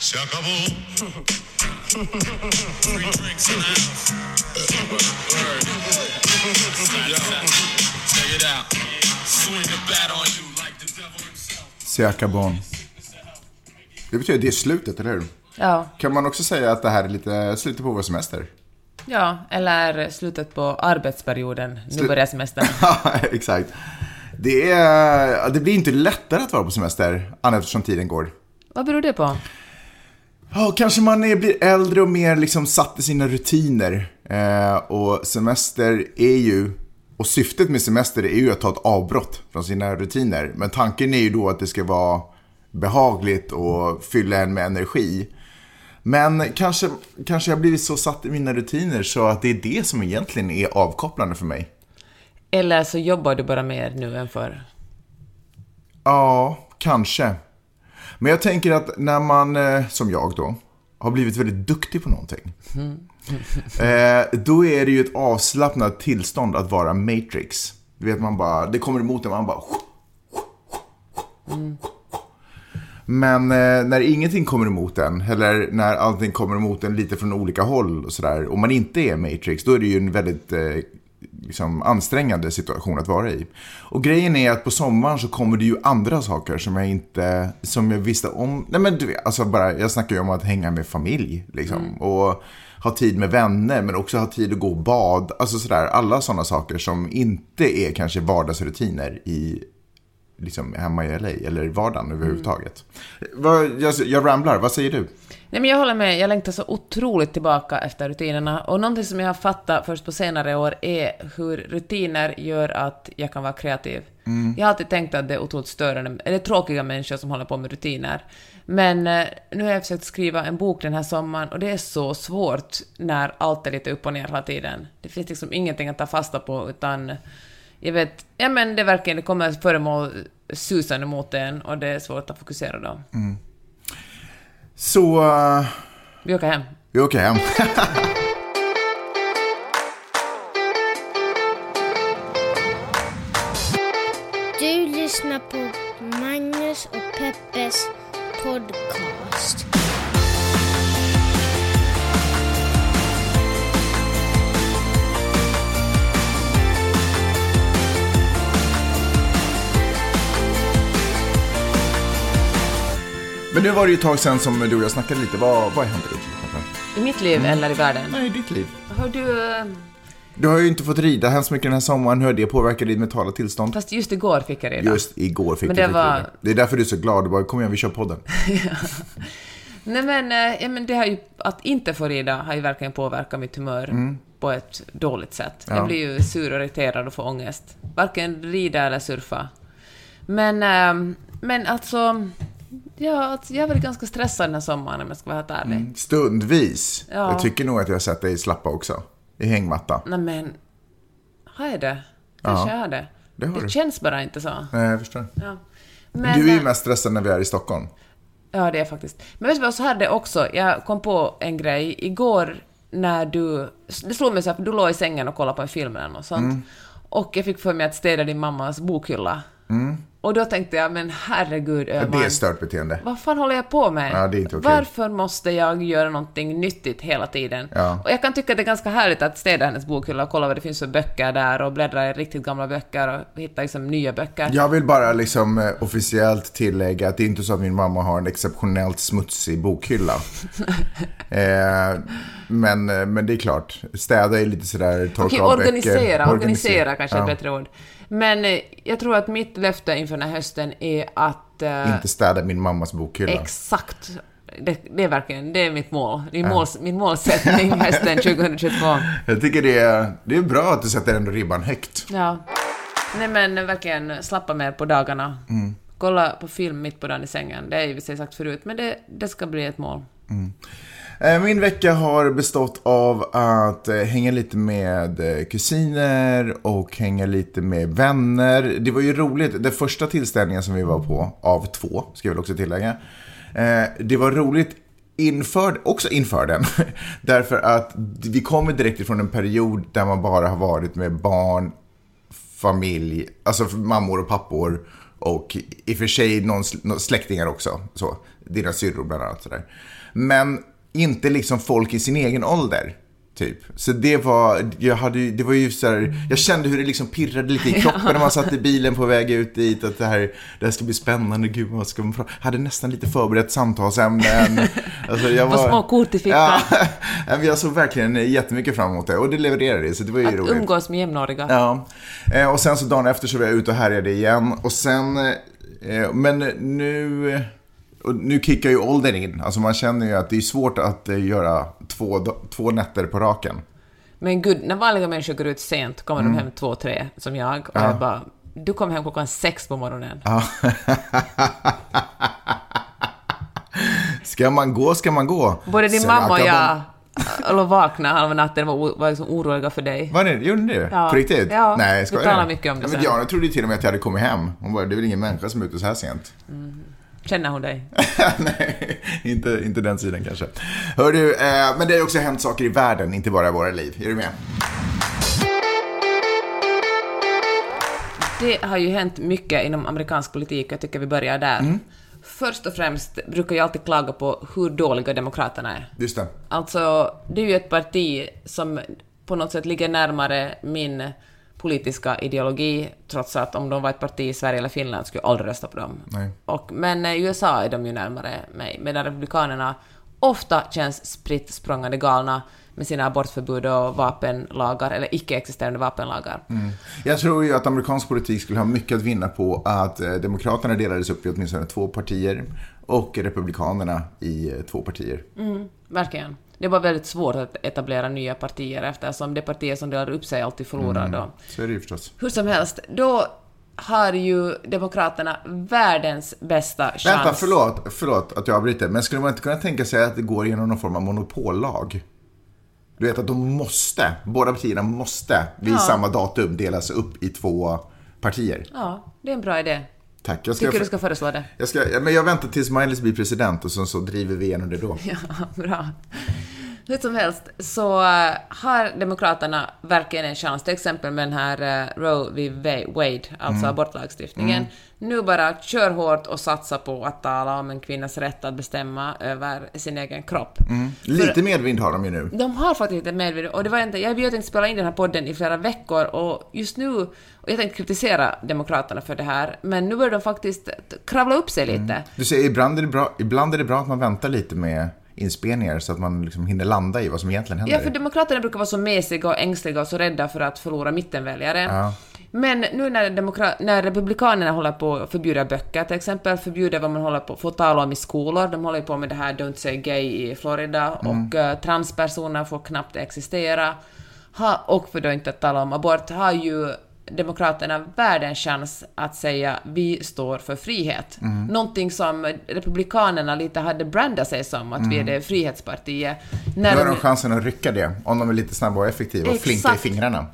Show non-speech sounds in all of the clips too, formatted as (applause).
Se acabó. Three drinks in the house. Word. Yo, check it out. Swing the bat on you like the devil himself. Siakabon. Det betyder det är slutet, eller hur? Ja, Kan man också säga att det här är lite slutet på vår semester? ja, eller slutet på arbetsperioden. Nu Slut- börjar semestern. (laughs) Ja, exakt. Det, är, det blir inte lättare att vara på semester, annat eftersom tiden går. Vad beror det på? Ja, kanske man är, blir äldre och mer liksom satt i sina rutiner. Eh, och semester är ju, och syftet med semester är ju att ta ett avbrott från sina rutiner. Men tanken är ju då att det ska vara behagligt och fylla en med energi. Men kanske, kanske jag blivit så satt i mina rutiner så att det är det som egentligen är avkopplande för mig. Eller så jobbar du bara mer nu än förr. Ja, kanske. Men jag tänker att när man, eh, som jag då, har blivit väldigt duktig på någonting. (laughs) eh, då är det ju ett avslappnat tillstånd att vara Matrix. Du vet, man bara, det kommer emot en, man bara... Men eh, när ingenting kommer emot en, eller när allting kommer emot en lite från olika håll och sådär, och man inte är Matrix, då är det ju en väldigt eh, liksom, ansträngande situation att vara i. Och grejen är att på sommaren så kommer det ju andra saker som jag inte, som jag visste om. Nej men du vet, alltså bara, jag snackar ju om att hänga med familj, liksom. Och ha tid med vänner, men också ha tid att gå och bad. Alltså sådär, alla sådana saker som inte är kanske vardagsrutiner i liksom hemma i LA, eller i vardagen överhuvudtaget. Vad, jag, jag ramblar, vad säger du? Nej, men jag håller med. Jag längtar så otroligt tillbaka efter rutinerna. Och någonting som jag har fattat först på senare år är hur rutiner gör att jag kan vara kreativ. Jag har alltid tänkt att det är otroligt störande, eller tråkiga människor som håller på med rutiner. Men eh, nu har jag försökt skriva en bok den här sommaren och det är så svårt när allt är lite upp och ner hela tiden. Det finns liksom ingenting att ta fasta på utan jag vet, ja men det verkar, det kommer föremål susande mot en och det är svårt att fokusera då. Så, uh, Vi åker hem. vi åker hem. Du lyssnar på Magnus och Peppes podcast. Men nu var det ju ett tag sedan som du och jag snackade lite. Vad, vad hände i ditt liv? I mitt liv eller i världen? Nej, i ditt liv. Har du... eh, Du har ju inte fått rida hemskt mycket den här sommaren. Hur har det påverkat ditt mentala tillstånd? Fast just igår fick jag reda. Just igår fick Men du det fick var- rida. Det är därför du är så glad. Du bara, kom igen, vi kör podden. (laughs) Nej men, eh, ja, men det har ju... Att inte få rida har ju verkligen påverkat mitt humör på ett dåligt sätt. Ja. Jag blir ju sur och irriterad och får ångest. Varken rida eller surfa. Men, eh, men alltså... Ja, alltså, jag har varit ganska stressad den här sommaren om jag ska vara helt ärlig. Stundvis. Ja. Jag tycker nog att jag har sett dig slappa också. I hängmatta. Nej men... Har jag det? Kanske Ja, jag har det. det har du. känns bara inte så. Nej, jag förstår. Ja. Men, du är ju eh, mest stressad när vi är i Stockholm. Ja, det är faktiskt. Men vet du vad, så här är det också. Jag kom på en grej. Igår när du... Det slog mig så här, för du låg i sängen och kollade på en film eller något sånt. Mm. Och jag fick för mig att städa din mammas bokhylla. Och då tänkte jag, men herregud Öhman. det är stört beteende. Vad fan håller jag på med? Ja, det är inte okej. Varför måste jag göra någonting nyttigt hela tiden? Ja. Och jag kan tycka att det är ganska härligt att städa hennes bokhylla och kolla vad det finns för böcker där och bläddra i riktigt gamla böcker och hitta liksom nya böcker. Jag vill bara liksom eh, officiellt tillägga att det är inte så att min mamma har en exceptionellt smutsig bokhylla. (laughs) eh, men, eh, men det är klart, städa är lite sådär, torka Okej, av organisera. böcker. Organisera kanske är Ja. ett bättre ord. Men eh, jag tror att mitt löfte inför den här hösten är att... eh, Inte städa min mammas bokhylla. Exakt. Det, det är verkligen, det är mitt mål. Det är måls, min målsättning hösten (laughs) 2022. Jag tycker det är, det är bra att du sätter ändå ribban högt. Ja. Nej men verkligen slappa mer på dagarna. Mm. Kolla på film mitt på dagen i sängen. Det är ju vi sagt förut, men det, det ska bli ett mål. Eh, Eh, min vecka har bestått av att eh, hänga lite med eh, kusiner och hänga lite med vänner. Det var ju roligt. Den första tillställningen som vi var på, av två, ska jag väl också tillägga. Det var roligt inför, också inför den. (laughs) Därför att vi kommer direkt ifrån en period där man bara har varit med barn, familj, alltså mammor och pappor och i och för sig någon, någon släktingar också. Så. dina syrror bland annat. Sådär. Men inte liksom folk i sin egen ålder. Typ. Så det var, jag hade, det var ju så här, jag kände hur det liksom pirrade lite i (laughs) kroppen när man satt i bilen på väg ut dit. Att det här, det här ska bli spännande, gud vad ska man prata Hade nästan lite förberett samtalsämnen. (laughs) Alltså jag På små kort i fickan. Ja, (laughs) jag såg verkligen jättemycket fram emot det. Och det levererade det, så det var ju Att roligt. umgås med jämnåriga. Ja, Eh, och sen så dagen efter så var jag ute och härjade igen. Och sen, eh, men nu, och nu kickar ju åldern in. Alltså man känner ju att det är svårt att eh, göra två, två nätter på raken. Men gud, när vanliga människor går ut sent kommer Mm. de hem två, tre, som jag. Och jag bara, du kom hem klockan sex på morgonen. Ja. ska man gå, ska man gå. Både din Så mamma och jag låg vakna halva natten och var, liksom oroliga för dig. Var det, gjorde ni det? Ja. På riktigt? Ja, Nej, vi skojar talar du? mycket om det ja, men sen. Jag trodde till och med att jag hade kommit hem. Hon bara, det är väl ingen människa som är ute så här sent. Känner hon dig? (laughs) Nej, inte, inte den sidan kanske. Hör du, eh, men det har också hänt saker i världen, inte bara i våra liv. Är du med? Det har ju hänt mycket inom amerikansk politik, jag tycker vi börjar där. Mm. Först och främst brukar jag alltid klaga på hur dåliga Demokraterna är. Just det. Alltså, det är ju ett parti som på något sätt ligger närmare min politiska ideologi, trots att om de var ett parti i Sverige eller Finland skulle jag aldrig rösta på dem. Nej. Och, men i USA är de ju närmare mig, medan Republikanerna ofta känns spritt språngande galna med sina abortförbud och vapenlagar, eller icke-existerande vapenlagar. Jag tror ju att amerikansk politik skulle ha mycket att vinna på att eh, Demokraterna delades upp i åtminstone två partier och Republikanerna i eh, två partier. Verkligen. Det var väldigt svårt att etablera nya partier eftersom det partier som delar upp sig alltid förlorar då. Så är det ju förstås. Hur som helst, då har ju Demokraterna världens bästa chans. Vänta, förlåt, förlåt att jag avbryter. Men skulle man inte kunna tänka sig att det går genom någon form av monopollag? Du vet att de måste, båda partierna måste vid Ja. samma datum delas upp i två partier. Ja, det är en bra idé. Tack. Jag ska, Tycker du ska föreslå det? jag, ska, men jag väntar tills Miley blir president och sen så driver vi igenom det då. (laughs) Ja, bra. Hur som helst så eh, har Demokraterna verkligen en chans, till exempel med den här uh, Roe v. Wade, alltså abortlagstiftningen. Nu bara kör hårt och satsa på att tala om en kvinnas rätt att bestämma över sin egen kropp. Lite medvind har de ju nu. De har faktiskt lite medvind och det var inte, jag bjöd att spela in den här podden i flera veckor och just nu, och jag tänkte kritisera Demokraterna för det här, men nu börjar de faktiskt kravla upp sig lite. Du säger ibland är, det bra, ibland är det bra att man väntar lite med inspelningar så att man liksom hinner landa i vad som egentligen händer. Ja, för Demokraterna brukar vara så mesiga och ängsliga och så rädda för att förlora mittenväljare. Ja. Men nu när, demokra- när Republikanerna håller på att förbjuda böcker, till exempel förbjuda vad man håller på får tala om i skolor, de håller på med det här Don't say gay i Florida, och eh, transpersoner får knappt existera, ha, och för då inte att tala om abort, har ju Demokraterna världens chans att säga vi står för frihet. Någonting som Republikanerna lite hade brandat sig som, att vi är det frihetspartiet. När Nu har de- de chansen att rycka det, om de är lite snabba och effektiva och flinka i fingrarna.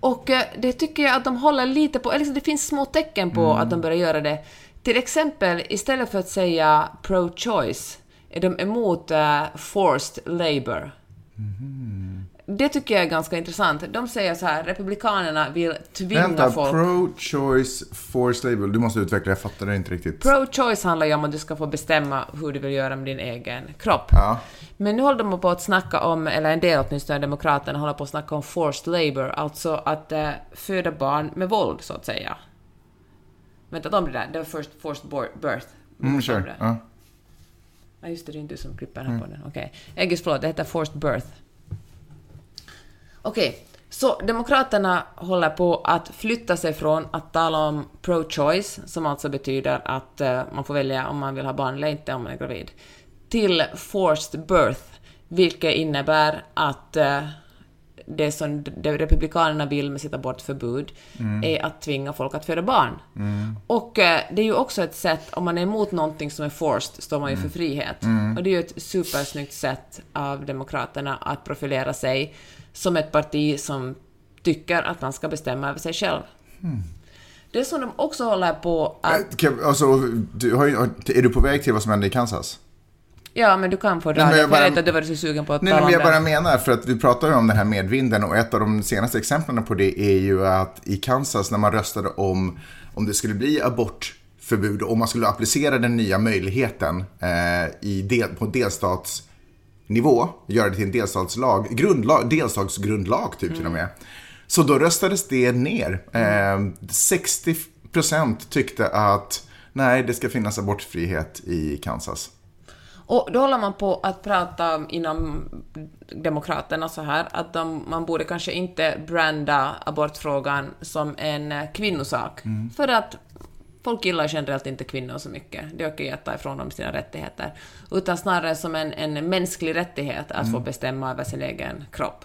Och eh, det tycker jag att de håller lite på, eller liksom det finns små tecken på att de börjar göra det. Till exempel, istället för att säga pro-choice, är de emot eh, forced labor. Det tycker jag är ganska intressant. De säger så här, republikanerna vill tvinga Vänta, folk... pro-choice forced label. Du måste utveckla, jag fattar det inte riktigt. Pro-choice handlar ju om att du ska få bestämma hur du vill göra med din egen kropp. Ja. Men nu håller de på att snacka om, eller en del åtminstone Demokraterna håller på att snacka om forced labor, alltså att eh, föda barn med våld, så att säga. Vänta, de blir där. Det var first forced birth. Mm, sure. det? Ja. Ja, just det, det är inte du som klipper den här podden. Okej. Egis, förlåt, det heter forced birth. Okej, så Demokraterna håller på att flytta sig från att tala om pro-choice, som alltså betyder att eh, man får välja om man vill ha barn eller inte om man är gravid, till forced birth, vilket innebär att eh, det som det Republikanerna vill med sitt abortförbud är att tvinga folk att föda barn. Och eh, det är ju också ett sätt, om man är emot någonting som är forced, står man ju för frihet. Och det är ju ett supersnyggt sätt av Demokraterna att profilera sig som ett parti som tycker att man ska bestämma över sig själv. Det som de också håller på att... Kan- Alltså, du har är du på väg till vad som hände i Kansas? Ja, men du kan få dra men det, jag jag bara- vet att du var så sugen på att Nej, tala om jag bara det. menar, för att vi pratar ju om den här medvinden och ett av de senaste exemplen på det är ju att i Kansas när man röstade om om det skulle bli abort förbud. Om man skulle applicera den nya möjligheten eh, i del, på delstatsnivå, göra det till en delstatslag, grundlag, delstatsgrundlag typ till och med. Så då röstades det ner. Eh, 60% tyckte att nej, det ska finnas abortfrihet i Kansas. Och då håller man på att prata inom Demokraterna så här, att de, man borde kanske inte branda abortfrågan som en eh, kvinnosak. För att folk gillar generellt inte kvinnor så mycket. Det är okej att ta ifrån dem sina rättigheter. Utan snarare som en, en mänsklig rättighet att få bestämma över sin egen kropp.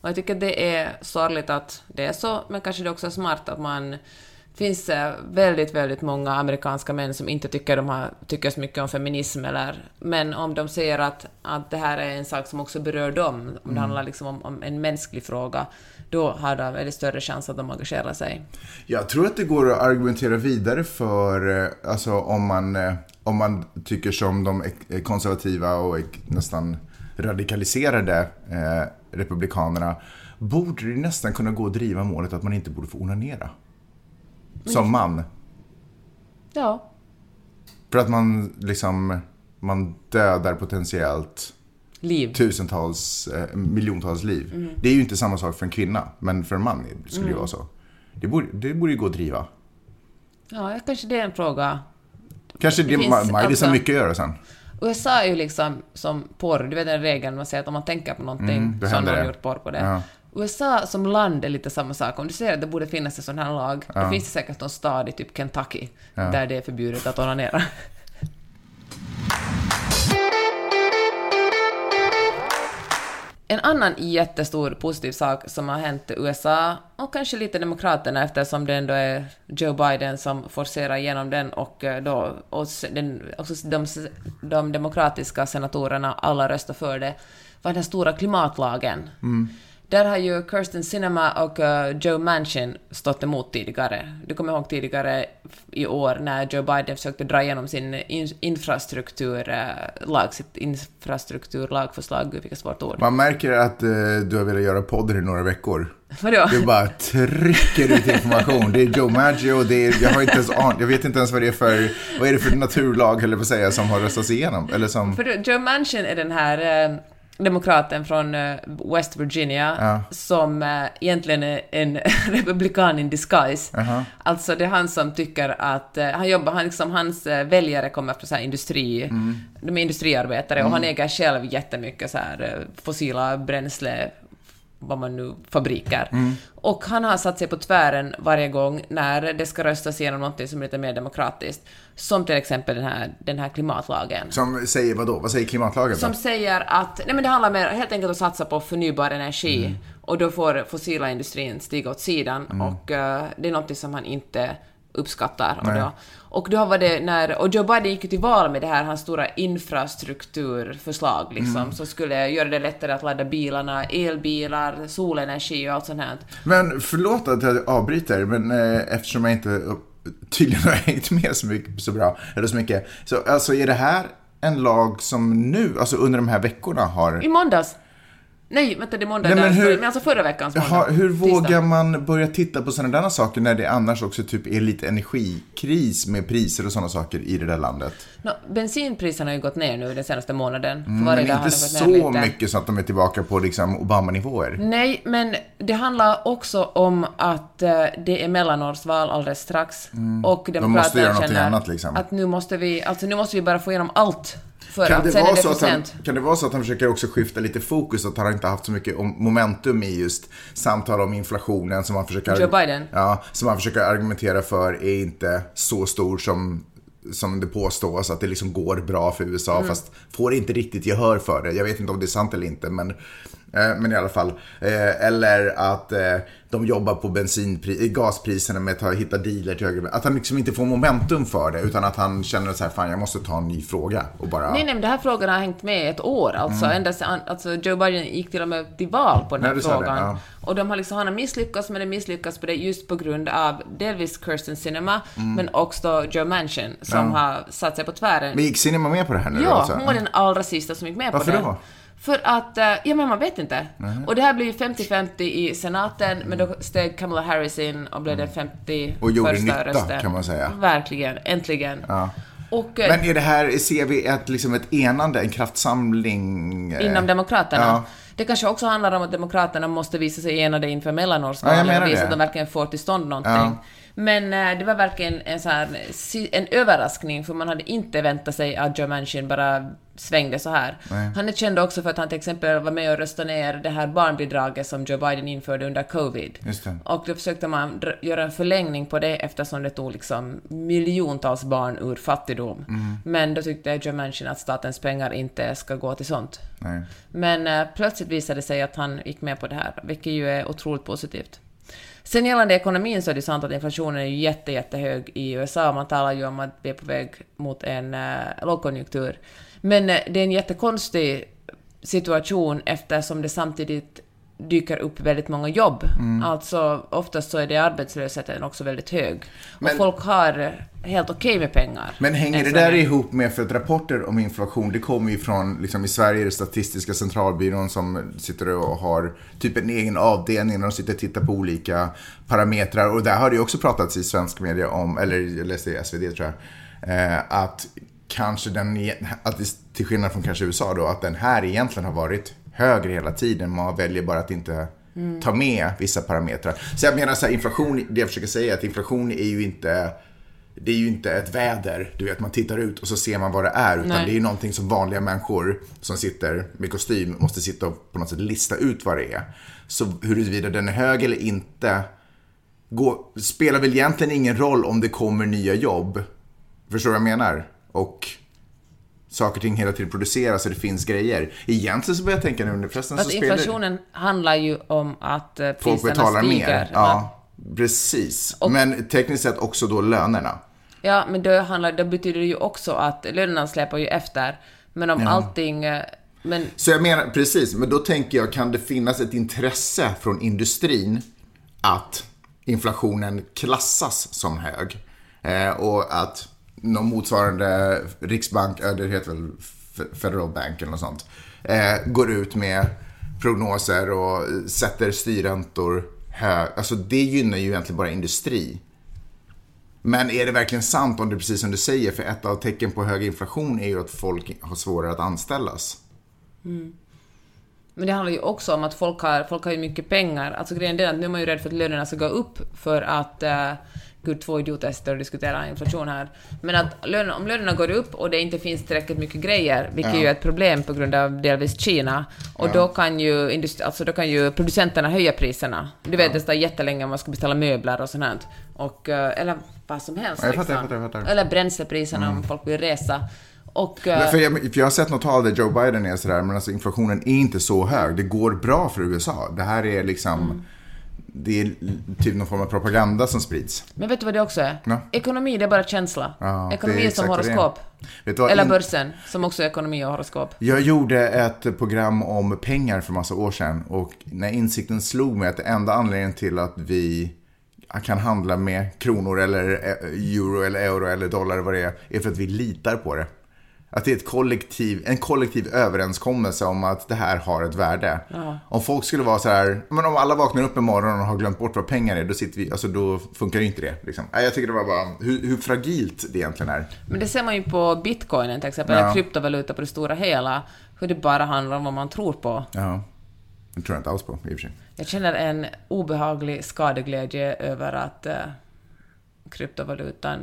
Och jag tycker det är sorgligt att det är så, men kanske det också är smart att man det finns eh, väldigt, väldigt många amerikanska män som inte tycker, de har, tycker så mycket om feminism, eller, men om de säger att, att det här är en sak som också berör dem, om det handlar liksom om, om en mänsklig fråga, då har de väldigt större chans att de engagerar sig. Jag tror att det går att argumentera vidare för, eh, alltså om man, eh, om man tycker som de är konservativa och nästan radikaliserade eh, republikanerna, borde det nästan kunna gå att driva målet att man inte borde få onanera. Som man. Ja, För att man liksom, man dödar potentiellt liv. tusentals, eh, miljontals liv. Det är ju inte samma sak för en kvinna, men för en man skulle det vara så. Det borde, det borde ju gå att driva. Ja, kanske det är en fråga. Kanske det, Det finns har alltså- mycket att göra sen. USA är ju liksom som porr, du vet den regeln man säger att om man tänker på någonting Mm, så har någon det. gjort porr på det. Ja. USA som land är lite samma sak. Om du säger att det borde finnas en sån här lag, då finns det säkert någon stad i typ Kentucky där det är förbjudet att onanera. En annan jättestor positiv sak som har hänt i USA, och kanske lite Demokraterna eftersom det ändå är Joe Biden som forcerar igenom den och eh, då och den, också de, de demokratiska senatorerna alla röstar för det, var den stora klimatlagen. Där har ju Kirsten Sinema och eh, Joe Manchin stått emot tidigare. Du kommer ihåg tidigare i år när Joe Biden försökte dra igenom sin in, infrastrukturlag, sitt infrastrukturlagförslag, gud vilket svårt ord. Man märker att eh, du har velat göra podden i några veckor. Vadå? Du bara trycker ut information. Det är Joe Maggio, det är, jag, har inte ens an, jag vet inte ens vad det är för, vad är det för naturlag, eller på att säga, som har röstats igenom. Eller som, För Joe Manchin är den här eh, demokraten från eh, West Virginia Ja. som eh, egentligen är en (laughs) republikan in disguise. Jaha. Alltså det är han som tycker att, eh, han jobbar, han liksom, hans väljare kommer från så här industri, Mm. de är industriarbetare och han äger själv jättemycket så här fossila bränsle vad man nu, fabriker. Mm. Och han har satt sig på tvären varje gång när det ska röstas igenom något som är lite mer demokratiskt. Som till exempel den här, den här klimatlagen. som säger vad då? Vad säger klimatlagen då? Som säger att nej men det handlar mer helt enkelt om att satsa på förnybar energi Mm. och då får fossila industrin stiga åt sidan och eh, det är något som han inte uppskattar. Och då, och då var det när, och Joe Biden gick ju till val med det här, hans stora infrastrukturförslag liksom, Mm. som skulle göra det lättare att ladda bilarna, elbilar, solenergi och allt sånt här. Men förlåt att jag avbryter, men eh, eftersom jag inte tydligen har (laughs) hängt med så, mycket, så bra, eller så mycket. Så alltså är det här en lag som nu, alltså under de här veckorna har... I måndags! Nej, vänta, det är måndag Nej, men hur- men alltså förra veckans måndag. Jaha, hur Tisdag. vågar man börja titta på sådana där saker när det annars också typ är lite energikris med priser och sådana saker i det där landet? Nå, bensinpriserna har ju gått ner nu den senaste månaden. För Men inte de så mycket så att de är tillbaka på liksom Obama-nivåer. Nej, men det handlar också om att eh, det är mellanårsval alldeles strax. Och Mm. måste göra känner annat, liksom. att nu måste vi, alltså nu måste vi bara få igenom allt. För Kan det, sen vara så att han, kan det vara så att han försöker också skifta lite fokus? Att han inte haft så mycket om- momentum i just samtal om inflationen som han försöker... Joe Biden? Ja, som han försöker argumentera för är inte så stor som, som det påstås. Att det liksom går bra för USA Mm. fast får inte riktigt gehör för det. Jag vet inte om det är sant eller inte men, men i alla fall. Eh, eller att eh, de jobbar på bensinpri- gaspriserna med att ta- hitta dealer till högre. Att han liksom inte får momentum för det utan att han känner så här, fan jag måste ta en ny fråga och bara... Nej, nej, men den här frågan har hängt med ett år. Alltså, ända sedan, alltså Joe Biden gick till och med till val på den här Mm. Nej, sa det, frågan. ja. Och de har liksom, han har misslyckats med det, misslyckats på det just på grund av delvis Kirsten Sinema, Mm. men också Joe Manchin som har satt sig på tvären. Men gick Cinema med på det här nu Ja, alltså? hon var den allra sista som gick med Varför på det. då? För att, eh, ja men man vet inte. Och det här blir ju 50-50 i senaten, men då steg Kamala Harris in och blev den 50 Mm. Och gjorde nytta, rösten. kan man säga. Verkligen, äntligen. Ja. Och eh, Men är det här, ser vi ett, liksom ett enande, en kraftsamling? eh, inom Demokraterna. Ja. Det kanske också handlar om att Demokraterna måste visa sig enade inför Ja, mellanårsvalen menar och visa det. att de verkligen får till stånd någonting. Ja. Men eh, det var verkligen en, så här, en överraskning, för man hade inte väntat sig att Joe Manchin bara svängde så här. Han är känd också för att han till exempel var med och röstade ner det här barnbidraget som Joe Biden införde under covid. Och då försökte man göra en förlängning på det eftersom det tog liksom miljontals barn ur fattigdom. Mm. Men då tyckte Joe Manchin att statens pengar inte ska gå till sånt. Nej. Men eh, plötsligt visade det sig att han gick med på det här, vilket ju är otroligt positivt. Sen gällande ekonomin så är det sant att inflationen är ju jätte, jättehög i USA. Man talar ju om att vi är på väg mot en äh, lågkonjunktur. Men eh, det är en jättekonstig situation eftersom det samtidigt dyker upp väldigt många jobb. Mm. Alltså oftast så är det arbetslösheten också väldigt hög. Men- och folk har helt okej med pengar. Men hänger än det där ihop med, för att rapporter om inflation, det kommer ju från, liksom i Sverige är det Statistiska centralbyrån som sitter och har typ en egen avdelning när de sitter och tittar på olika parametrar. Och där har det ju också pratats i svensk media om, eller jag läste i SvD tror jag, eh, att kanske den, att till skillnad från kanske USA då, att den här egentligen har varit högre hela tiden. Man väljer bara att inte ta med vissa parametrar. Så jag menar så här, inflation, det jag försöker säga är att inflation är ju inte det är ju inte ett väder, du vet man tittar ut och så ser man vad det är. Utan Nej. det är ju någonting som vanliga människor som sitter med kostym måste sitta och på något sätt lista ut vad det är. Så huruvida den är hög eller inte går, spelar väl egentligen ingen roll om det kommer nya jobb. Förstår du vad jag menar? Och saker och ting hela tiden produceras och det finns grejer. Egentligen så börjar jag tänka nu, förresten så Fast spelar inflationen handlar ju om att eh, folk betalar stiger. mer. Ja, precis. Men tekniskt sett också då lönerna. Ja, men då, handlar, då betyder det ju också att lönerna släpar ju efter. Men om allting... eh, Men Så jag menar, precis, men då tänker jag, kan det finnas ett intresse från industrin att inflationen klassas som hög? Eh, och att någon motsvarande riksbank, det heter väl Federal Bank eller något sånt, eh, går ut med prognoser och sätter styrräntor hög. Alltså det gynnar ju egentligen bara industri. Men är det verkligen sant om det är precis som du säger? För ett av tecken på hög inflation är ju att folk har svårare att anställas. Mm. Men det handlar ju också om att folk har, folk har ju mycket pengar. Alltså grejen är att nu är man ju rädd för att lönerna ska gå upp för att... eh, gud, två idioter sitter och diskuterar inflation här. Men att lön, om lönerna går upp och det inte finns tillräckligt mycket grejer, vilket ju är ett problem på grund av delvis Kina, och då, kan ju industri, alltså då kan ju producenterna höja priserna. Du vet, det står jättelänge om man ska beställa möbler och sånt här. Och, eh, eller vad som helst. Ja, jag fattar, liksom. jag fattar, jag fattar. Eller bränslepriserna om folk vill resa. Och... eh, För jag, för jag har sett något tal där Joe Biden är sådär, men alltså inflationen är inte så hög. Det går bra för USA. Det här är liksom, det är typ någon form av propaganda som sprids. Men vet du vad det också är? Ja. Ekonomi, det är bara känsla. Ja, ekonomi är är som är. horoskop. Vad, Eller börsen, som också är ekonomi och horoskop. Jag gjorde ett program om pengar för massa år sedan och när insikten slog mig att det enda anledningen till att vi kan handla med kronor eller eh, euro eller euro eller dollar vad det är, är för att vi litar på det. Att det är ett kollektiv, en kollektiv överenskommelse om att det här har ett värde. Om folk skulle vara så här, men om alla vaknar upp en morgon och har glömt bort vad pengar är, då, sitter vi, alltså, då funkar ju inte det. Liksom. Jag tycker det var bara hur, hur fragilt det egentligen är. Men det ser man ju på bitcoinen till exempel, Ja. eller kryptovaluta på det stora hela, hur det bara handlar om vad man tror på. Ja, det tror jag inte alls på i och för sig. Jag känner en obehaglig skadeglädje över att eh, kryptovalutan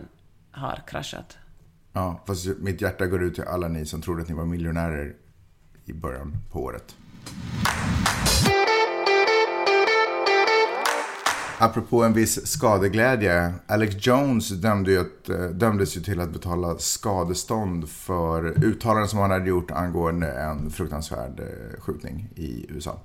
har kraschat. Ja, fast mitt hjärta går ut till alla ni som trodde att ni var miljonärer i början på året. Apropå en viss skadeglädje. Alex Jones dömde ju att, eh, dömdes ju till att betala skadestånd för uttalanden som han hade gjort angående en fruktansvärd eh, skjutning i USA.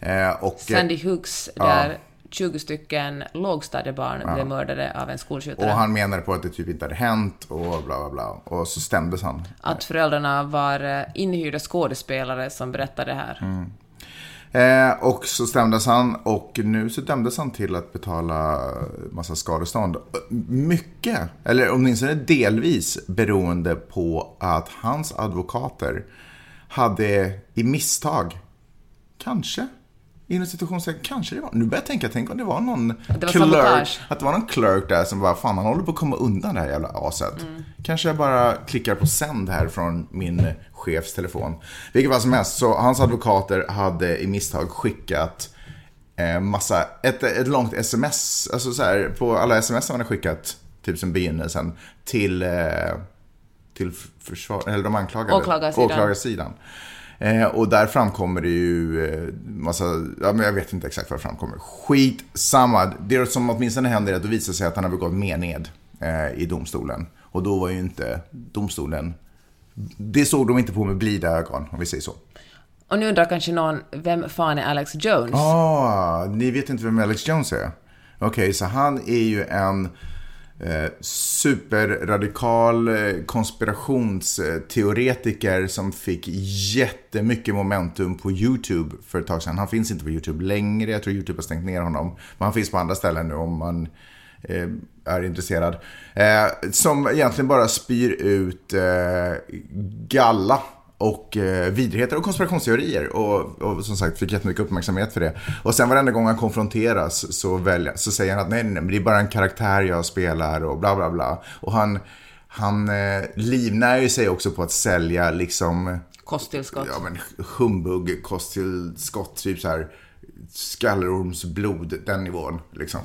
Eh, och, Sandy Hooks, ja. Där 20 stycken lågstadiebarn blev mördade av en skolskjutare. och han menade på att det typ inte hade hänt och bla bla bla. Och så stämdes han. Att föräldrarna var eh, inhyrda skådespelare som berättade det här. Mm. Eh, och så stämdes han och nu så dömdes han till att betala massa skadestånd. Mycket, eller åtminstone delvis beroende på att hans advokater hade i misstag, kanske, inom situationstecken, kanske det var, nu börjar jag tänka, tänk om det var någon det var sabotage. att det var någon clerk där som bara, fan han håller på att komma undan det här jävla aset. Mm. Kanske jag bara klickar på sänd här från min chefs telefon. Vilket fall som helst, så hans advokater hade i misstag skickat eh, massa, ett, ett långt sms, alltså så här, på alla sms som han hade skickat, typ som begynnelsen, till, eh, till försvar, eller de anklagade. Åklagarsidan. Åklagarsidan. Eh, och där framkommer det ju eh, massa, ja men jag vet inte exakt vad det framkommer. Skitsamma. Det som åtminstone händer är att det visar sig att han har begått mened eh, i domstolen. Och då var ju inte domstolen, det såg de inte på med blida ögon, om vi säger så. Och nu undrar kanske någon, vem fan är Alex Jones? Ah, ni vet inte vem Alex Jones är? Okej, så han är ju en eh, superradikal eh, konspirationsteoretiker som fick jättemycket momentum på YouTube för ett tag sedan. Han finns inte på YouTube längre, jag tror YouTube har stängt ner honom. Men han finns på andra ställen nu om man eh, är intresserad. Eh, som egentligen bara spyr ut eh, galla och eh, vidrigheter och konspirationsteorier. Och, och som sagt fick jättemycket uppmärksamhet för det. Och sen varenda gång han konfronteras så, välja, så säger han att nej, nej, men det är bara en karaktär jag spelar och bla bla bla. Och han, han eh, livnär ju sig också på att sälja liksom Kosttillskott. ja, men humbug, kosttillskott, typ så här skallerormsblod, den nivån liksom.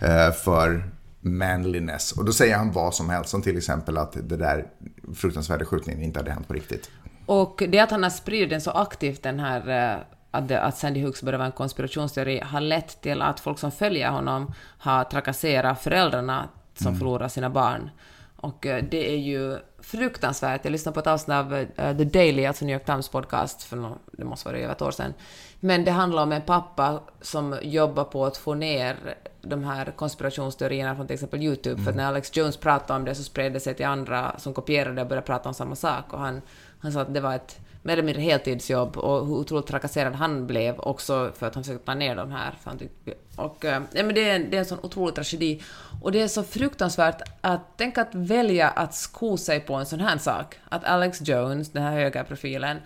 Eh, för manliness. Och då säger han vad som helst, som till exempel att det där fruktansvärda skjutningen inte hade hänt på riktigt. Och det att han har spridit den så aktivt, den här eh, att, Sandy Hooks började vara en konspirationsteori, har lett till att folk som följer honom har trakasserat föräldrarna som förlorar sina barn. Och eh, det är ju fruktansvärt. Jag lyssnade på ett avsnitt av eh, The Daily, alltså New York Times podcast, för nå- det måste vara över ett år sedan. Men det handlar om en pappa som jobbar på att få ner de här konspirationsteorierna från till exempel YouTube. För att när Alex Jones pratade om det så spred det sig till andra som kopierade och började prata om samma sak. Och han, han sa att det var ett mer eller mindre heltidsjobb och hur otroligt trakasserad han blev också för att han försökte ta ner de här. För han tyckte, och, eh, ja, men det, är en, det är en sån otrolig tragedi. Och det är så fruktansvärt att tänka att välja att sko sig på en sån här sak. Att Alex Jones, den här högerprofilen,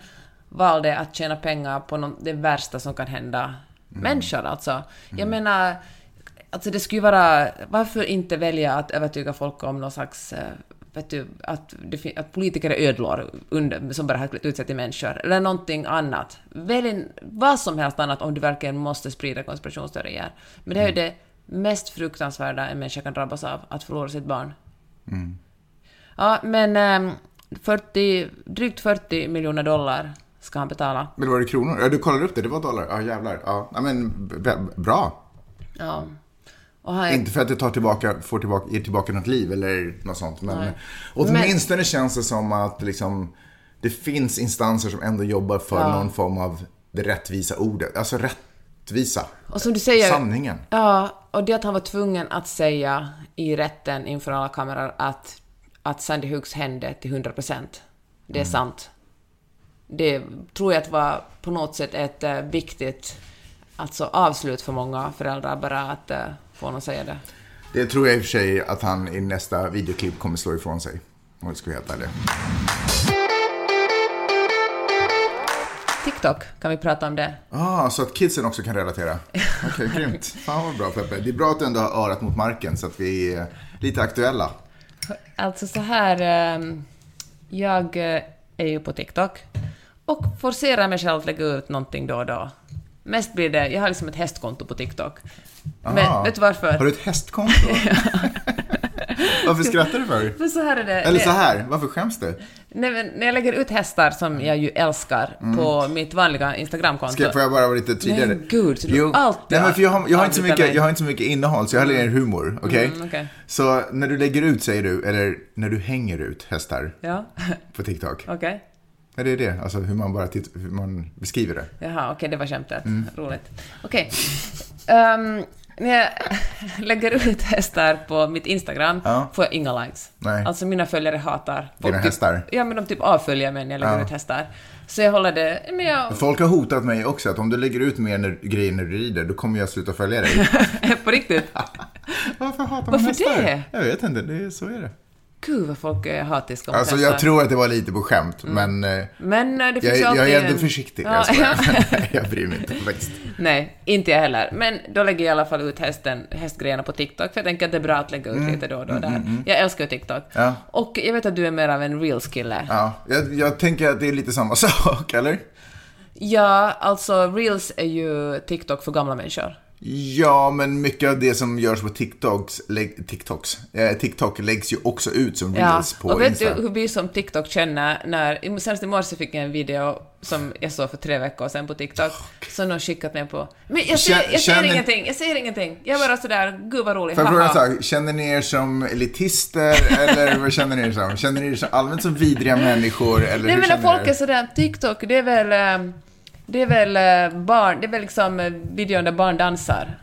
valde att tjäna pengar på något, det värsta som kan hända människor alltså. Jag menar, alltså det skulle vara, varför inte välja att övertyga folk om någon slags eh, Vet du, att, det, att politiker är ödlor under, som bara har klätt ut sig till människor, eller någonting annat. Välj vad som helst annat om du verkligen måste sprida konspirationsteorier. Men det är ju det mest fruktansvärda en människa kan drabbas av, att förlora sitt barn. Ja, men ehm, 40, drygt 40 miljoner dollar ska han betala. Men var det kronor? Ja, du kollade upp det, det var dollar. Ja, jävlar. Ja, men bra. Ja. Han, Inte för att det tar tillbaka, får tillbaka, ger tillbaka något liv eller något sånt. Men Nej. åtminstone känns det som att liksom, det finns instanser som ändå jobbar för Ja. någon form av det rättvisa ordet. Alltså rättvisa. och som du säger... Sanningen. Ja, och det att han var tvungen att säga i rätten inför alla kameror att, att Sandy Hooks hände till 100 procent. Det är sant. Det tror jag att var på något sätt ett eh, viktigt alltså avslut för många föräldrar, bara att eh, få honom säga det. Det tror jag i och för sig att han i nästa videoklipp kommer slå ifrån sig. Om jag ska vara helt ärlig. TikTok, kan vi prata om det? Ah, så att kidsen också kan relatera. (laughs) Okej, grymt. Fan vad bra Peppe. Det är bra att du ändå har örat mot marken så att vi är lite aktuella. Alltså så här, ehm, jag eh, är ju på TikTok och forcerar mig själv att lägga ut någonting då och då. Mest blir det, jag har liksom ett hästkonto på TikTok. Men Ah. vet du varför? Har du ett hästkonto? (laughs) Varför skrattar du för? För så här är det. Eller så här, varför skäms du? Nej, men när jag lägger ut hästar, som jag ju älskar, på mitt vanliga Instagramkonto. Ska, får jag bara vara lite tydligare? Men gud, så du alltid Nej, men för jag, har, jag, har inte så mycket, mig. jag har inte så mycket innehåll, så jag har lite humor. Okej? Mm, okej. Så när du lägger ut, säger du, eller när du hänger ut hästar Ja, på TikTok. okej. Är det det? Alltså hur man bara titt, hur man beskriver det. Jaha, okej, det var skämtet. Mm. Roligt. Okej. Ehm, när jag (laughs) lägger ut hästar på mitt Instagram Ja. får jag inga likes. Nej. Alltså mina följare hatar... Dina typ, hästar? Ja, men de typ avföljer mig när jag lägger Ja. ut hästar. Så jag håller det... Men jag... Folk har hotat mig också att om du lägger ut mer när, grejer när du rider, då kommer jag sluta följa dig. (laughs) på riktigt. (laughs) Varför hatar man Varför hästar? det? Jag vet inte, det, är- så är det. Gud vad folk är hatiska mot Alltså jag tror att det var lite på skämt, men eh, Men eh, det finns jag, alltid... jag är ändå försiktig. Ja, Jag, (laughs) (laughs) jag bryr mig inte faktiskt. Nej, inte jag heller. Men då lägger jag i alla fall ut hästen, hästgrejerna på TikTok, för jag tänker att det är bra att lägga ut lite då och då där. Jag älskar ju TikTok. Ja. Och jag vet att du är mer av en reels-kille. Ja, jag, jag tänker att det är lite samma (laughs) sak, eller? Ja, alltså reels är ju TikTok för gamla människor. Ja, men mycket av det som görs på TikToks, lägg, TikToks, eh, TikTok läggs ju också ut som Ja, reels på och vet Insta. du hur vi som TikTok känner när... Senast i morse fick jag en video som jag såg för tre veckor sedan på TikTok, som någon skickat mig på. Men jag ser, jag ser känner- ingenting, jag ser ingenting. Jag bara sådär, gud vad roligt, Får jag fråga? Känner ni er som elitister eller vad känner ni er som? Känner ni er som allmänt som vidriga människor eller Nej hur men när folk är sådär, TikTok, det är väl... eh, Det är väl eh, barn, det är väl liksom eh, videon där barn dansar.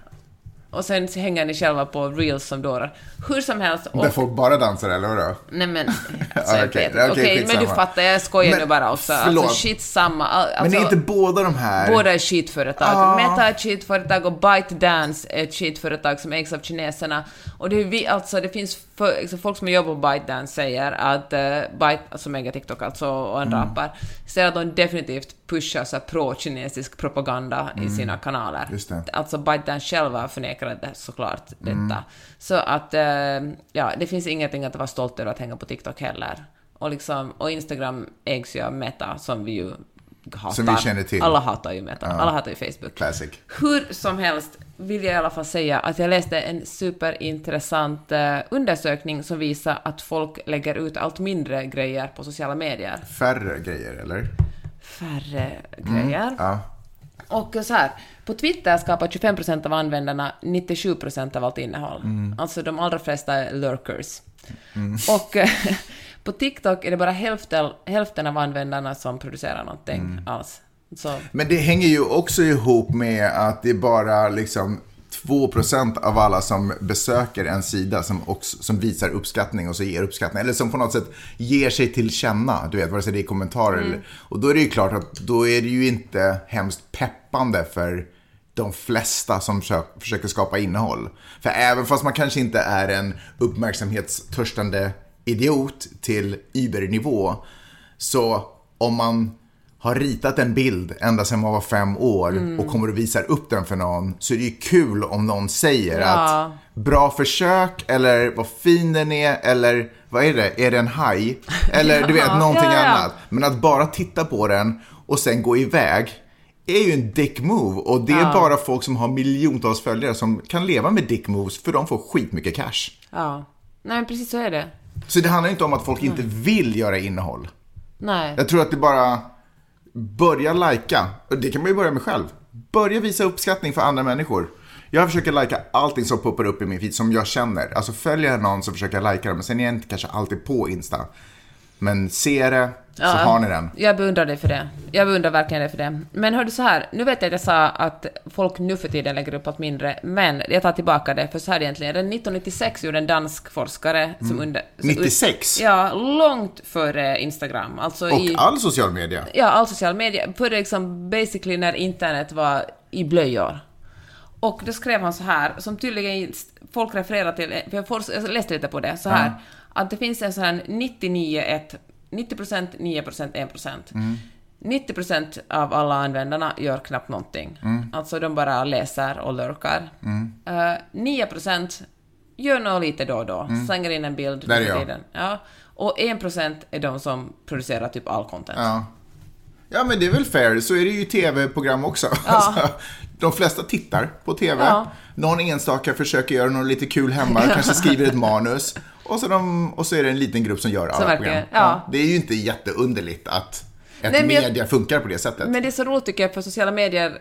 Och sen hänger ni själva på reels som dårar. Hur som helst. Och, Där folk bara dansar eller vadå? Nej men, alltså, (laughs) jag okej, okej, Okej, men du fattar, jag skojar Men, nu bara också. förlåt. Alltså shit samma. Al- Alltså, Men är inte båda de här... Båda är skitföretag. Ah. Meta är ett skitföretag och ByteDance är ett skitföretag som ägs av kineserna. Och det, är vi, alltså, det finns för, alltså, folk som jobbar på ByteDance säger att uh, Byte, alltså som äger TikTok alltså, och andra Mm. appar, säger att de definitivt pushar så pro-kinesisk propaganda i sina kanaler. Mm. Alltså ByteDance själva förnekar det såklart Mm. detta. Så att, eh, ja, det finns ingenting att vara stolt över att hänga på TikTok heller. Och, liksom, och Instagram ägs ju av Meta, som vi ju hatar. Som vi känner till. Alla hatar ju Meta. Alla hatar ju Facebook. Classic. Hur som helst vill jag i alla fall säga att jag läste en superintressant eh, undersökning som visar att folk lägger ut allt mindre grejer på sociala medier. Färre grejer, eller? Färre grejer. Ja. Och så här, på Twitter skapar 25% av användarna 97% av allt innehåll. Alltså de allra flesta är lurkers. Och eh, (laughs) på TikTok är det bara hälften, hälften av användarna som producerar någonting alls. Så, Men det hänger ju också ihop med att det bara liksom 2% av alla som besöker en sida som, också, som visar uppskattning och så ger uppskattning. Eller som på något sätt ger sig till känna, du vet, vare sig det är kommentarer eller... Och då är det ju klart att då är det ju inte hemskt peppande för de flesta som försöker, skapa innehåll. För även fast man kanske inte är en uppmärksamhetstörstande idiot till Uber-nivå, så om man har ritat en bild ända sedan man var fem år Mm. och kommer och visar upp den för någon så är det ju kul om någon säger Ja. att bra försök eller vad fin den är eller vad är det, är det en haj? (laughs) Eller du vet, Ja, någonting ja, ja. annat. Men att bara titta på den och sen gå iväg är ju en dick move och det är Ja. bara folk som har miljontals följare som kan leva med dick moves för de får skitmycket cash. ja. Nej men precis så är det. Så det handlar inte om att folk inte vill göra innehåll. Nej. Jag tror att det bara börja lajka. Det kan man ju börja med själv. Börja visa uppskattning för andra människor. Jag försöker lajka allting som poppar upp i min feed som jag känner. Alltså följer jag någon så försöker jag lajka dem. Men sen är jag inte kanske alltid på Insta. Men se det så har ni den. Jag beundrar dig för det. Jag beundrar verkligen dig för det. Men hördu så här, nu vet jag att jag sa att folk nu för tiden lägger upp allt mindre, men jag tar tillbaka det, för så här egentligen, redan 1996 gjorde en dansk forskare som under... som- 96? Ja, långt före Instagram. Alltså Och i... all social media. Ja, all social media. Före liksom basically när internet var i blöjor. Och då skrev han så här, som tydligen folk refererar till, för jag, läste lite på det, så här, att det finns en sån här 99, 1, 90%, 9%, 1%. 90% av alla användarna gör knappt någonting. Alltså de bara läser och lurkar. Eh, 9% gör något lite då och då, slänger in en bild. Där är jag. Ja. Och 1% är de som producerar typ all content. Ja. Ja, men det är väl fair. Så är det ju i tv-program också. (laughs) Alltså, de flesta tittar på tv. Ja. Någon enstaka försöker göra något lite kul hemma, kanske skriver ett (laughs) manus. Och så, de, och så är det en liten grupp som gör alla verkligen, program. ja. Det är ju inte jätteunderligt att ett Nej, men jag- media funkar på det sättet. Men det är så roligt tycker jag, för sociala medier...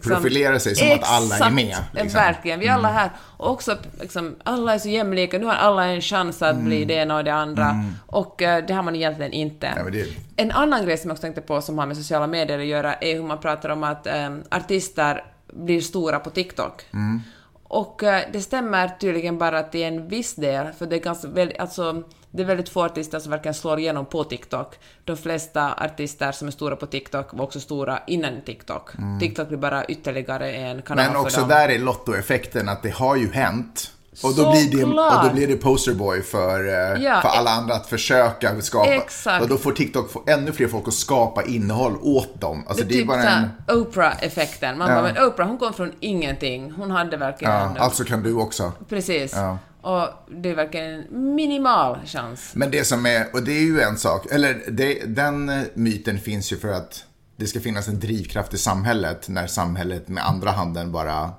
Liksom, Profilerar sig som att alla är med, Exakt, liksom. verkligen. Vi är alla här. Och också, liksom, alla är så jämlika. Nu har alla en chans att bli det ena och det andra. Och eh, det har man egentligen inte. Mm. Men det, En annan grej som jag också tänkte på som har med sociala medier att göra är hur man pratar om att eh, artister blir stora på TikTok. Mm. Och eh, det stämmer tydligen bara till en viss del, för det är ganska väl, alltså, det är väldigt få artister som verkligen slår igenom på TikTok. De flesta artister som är stora på TikTok var också stora innan TikTok. TikTok blir bara ytterligare en kanal Mm. men för också dem. där är lottoeffekten att det har ju hänt Och då, blir det, och då blir det posterboy för, eh, Ja, för alla andra att försöka skapa. Exakt. Och då får TikTok få ännu fler folk att skapa innehåll åt dem. Alltså, Det är typ bara en... Oprah-effekten. Man bara, men Oprah hon kom från ingenting. Hon hade verkligen... Ja, alltså kan du också. Precis. Ja. Och det är verkligen en minimal chans. Men det som är, och det är ju en sak, eller det, den eh, myten finns ju för att det ska finnas en drivkraft i samhället när samhället med andra handen bara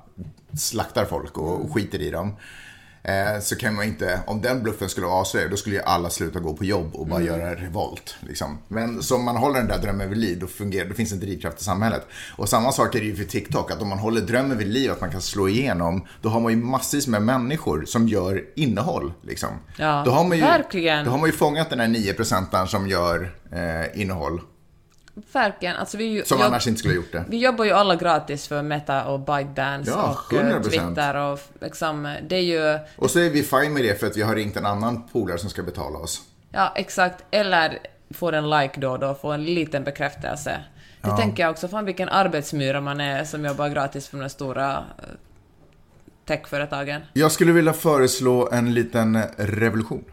slaktar folk och skiter i dem. Eh, så kan man inte, om den bluffen skulle avslöja, då skulle ju alla sluta gå på jobb och bara göra revolt. Liksom. Men som man håller den där drömmen vid liv, då, fungerar, då finns en drivkraft i samhället. Och samma sak är det ju för TikTok, att om man håller drömmen vid liv, att man kan slå igenom, då har man ju massvis med människor som gör innehåll. Liksom. Ja, då har man ju, verkligen. Då har man ju fångat den här 9 procentaren som gör eh, innehåll, Verkligen. Alltså vi, ju- som jobb- annars inte skulle ha gjort det. vi jobbar ju alla gratis för Meta och ByteDance Ja, och eh, 100%. Twitter och liksom, det är ju... Och så är vi fine med det för att vi har ringt en annan polare som ska betala oss. Ja, exakt. Eller får en like då och då, får en liten bekräftelse. Det tänker jag också, fan vilken arbetsmyra man är som jobbar gratis för de stora eh, techföretagen. Jag skulle vilja föreslå en liten revolution.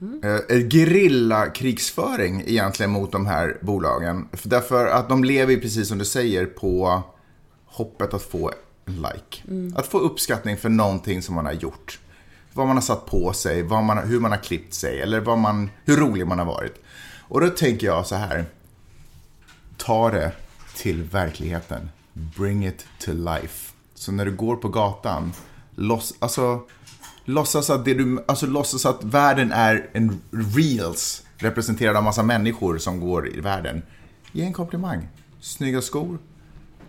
Eh, gerilla krigsföring egentligen mot de här bolagen. För Därför att de lever ju precis som du säger på hoppet att få en like. Att få uppskattning för någonting som man har gjort. Vad man har satt på sig, man, hur man har klippt sig eller vad man, hur rolig man har varit. Och då tänker jag så här. Ta det till verkligheten. Bring it to life. Så när du går på gatan, loss, alltså, låtsas, att det du, alltså, låtsas att världen är en reels representerad av massa människor som går i världen. Ge en komplimang. Snygga skor.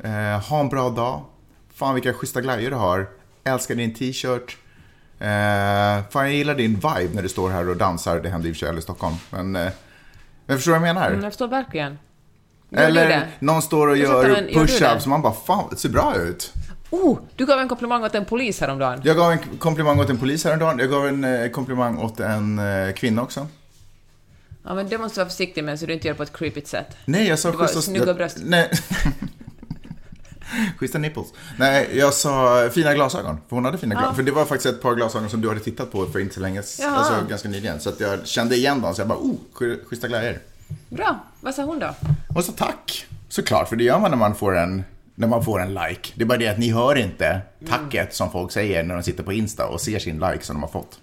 Eh, ha en bra dag. Fan vilka schyssta glajjor du har. Älskar din t-shirt. Eh, fan jag gillar din vibe när du står här och dansar. Det händer i och för sig i Stockholm. Men, eh, men förstår vad jag menar? Mm, jag förstår verkligen. Gör Eller någon står och Jag gör push-ups man bara fan det ser bra ut. Oh, du gav en komplimang åt en polis häromdagen. Jag gav en komplimang åt en polis häromdagen. Jag gav en eh, komplimang åt en eh, kvinna också. Ja, men det måste du vara försiktig med så du inte gör det på ett creepy sätt. Nej, jag sa Det var schyssta... snygga bröst. Nej. (laughs) schyssta nipples. Nej, jag sa fina glasögon. För hon hade fina glasögon. För det var faktiskt ett par glasögon som du hade tittat på för inte så länge, Jaha. alltså ganska nyligen. Så att jag kände igen dem, så jag bara, oh, sch- schyssta glajjor. Bra. Vad sa hon då? Och så tack, såklart, för det gör man när man får en, när man får en like. Det är bara det att ni hör inte tacket som folk säger när de sitter på Insta och ser sin like som de har fått.